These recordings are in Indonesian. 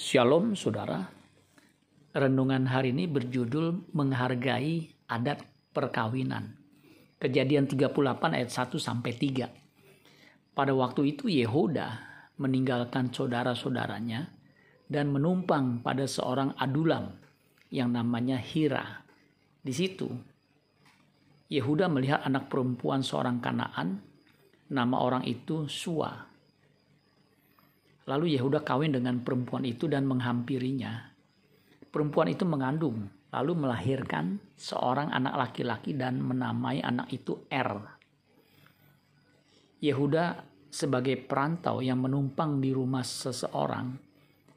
Shalom saudara. Renungan hari ini berjudul menghargai adat perkawinan. Kejadian 38 ayat 1 sampai 3. Pada waktu itu Yehuda meninggalkan saudara-saudaranya dan menumpang pada seorang adulam yang namanya Hira. Di situ Yehuda melihat anak perempuan seorang Kanaan, nama orang itu Sua. Lalu Yehuda kawin dengan perempuan itu dan menghampirinya. Perempuan itu mengandung, lalu melahirkan seorang anak laki-laki dan menamai anak itu Er. Yehuda sebagai perantau yang menumpang di rumah seseorang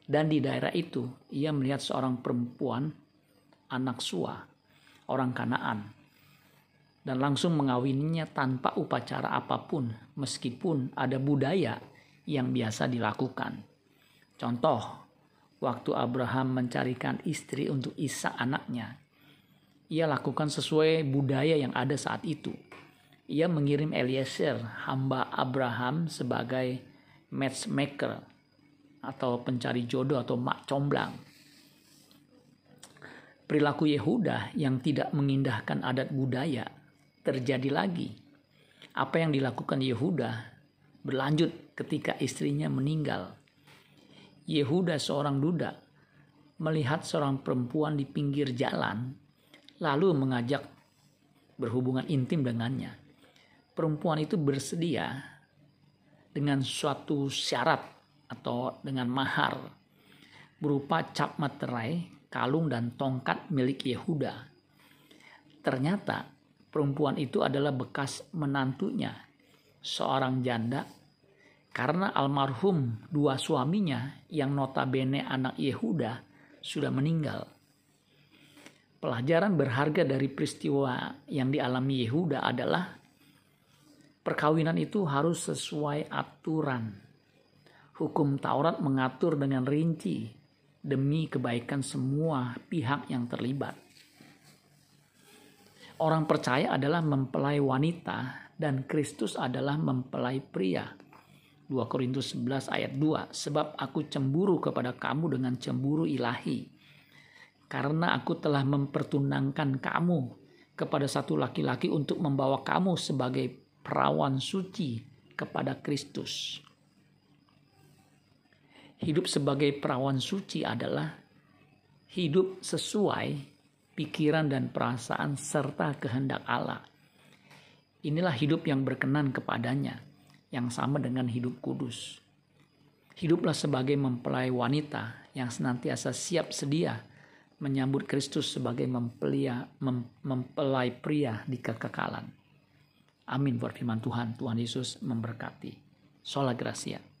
dan di daerah itu ia melihat seorang perempuan anak Sua, orang Kanaan dan langsung mengawininya tanpa upacara apa pun meskipun ada budaya yang biasa dilakukan. Contoh, waktu Abraham mencarikan istri untuk Isa anaknya, ia lakukan sesuai budaya yang ada saat itu. Ia mengirim Eliezer, hamba Abraham sebagai matchmaker atau pencari jodoh atau mak comblang. Perilaku Yehuda yang tidak mengindahkan adat budaya terjadi lagi. Apa yang dilakukan Yehuda berlanjut ketika istrinya meninggal. Yehuda seorang duda melihat seorang perempuan di pinggir jalan lalu mengajak berhubungan intim dengannya. Perempuan itu bersedia dengan suatu syarat atau dengan mahar berupa cap materai, kalung dan tongkat milik Yehuda. Ternyata perempuan itu adalah bekas menantunya seorang janda karena almarhum dua suaminya yang notabene anak Yehuda sudah meninggal. Pelajaran berharga dari peristiwa yang dialami Yehuda adalah perkawinan itu harus sesuai aturan. Hukum Taurat mengatur dengan rinci demi kebaikan semua pihak yang terlibat. Orang percaya adalah mempelai wanita dan Kristus adalah mempelai pria. 2 Korintus 11 ayat 2 Sebab aku cemburu kepada kamu dengan cemburu ilahi Karena aku telah mempertunangkan kamu kepada satu laki-laki untuk membawa kamu sebagai perawan suci kepada Kristus Hidup sebagai perawan suci adalah hidup sesuai pikiran dan perasaan serta kehendak Allah Inilah hidup yang berkenan kepadanya, yang sama dengan hidup kudus. Hiduplah sebagai mempelai wanita yang senantiasa siap sedia menyambut Kristus sebagai mempelia, mem, mempelai pria di kekekalan. Amin buat firman Tuhan. Tuhan Yesus memberkati. Sola Gracia.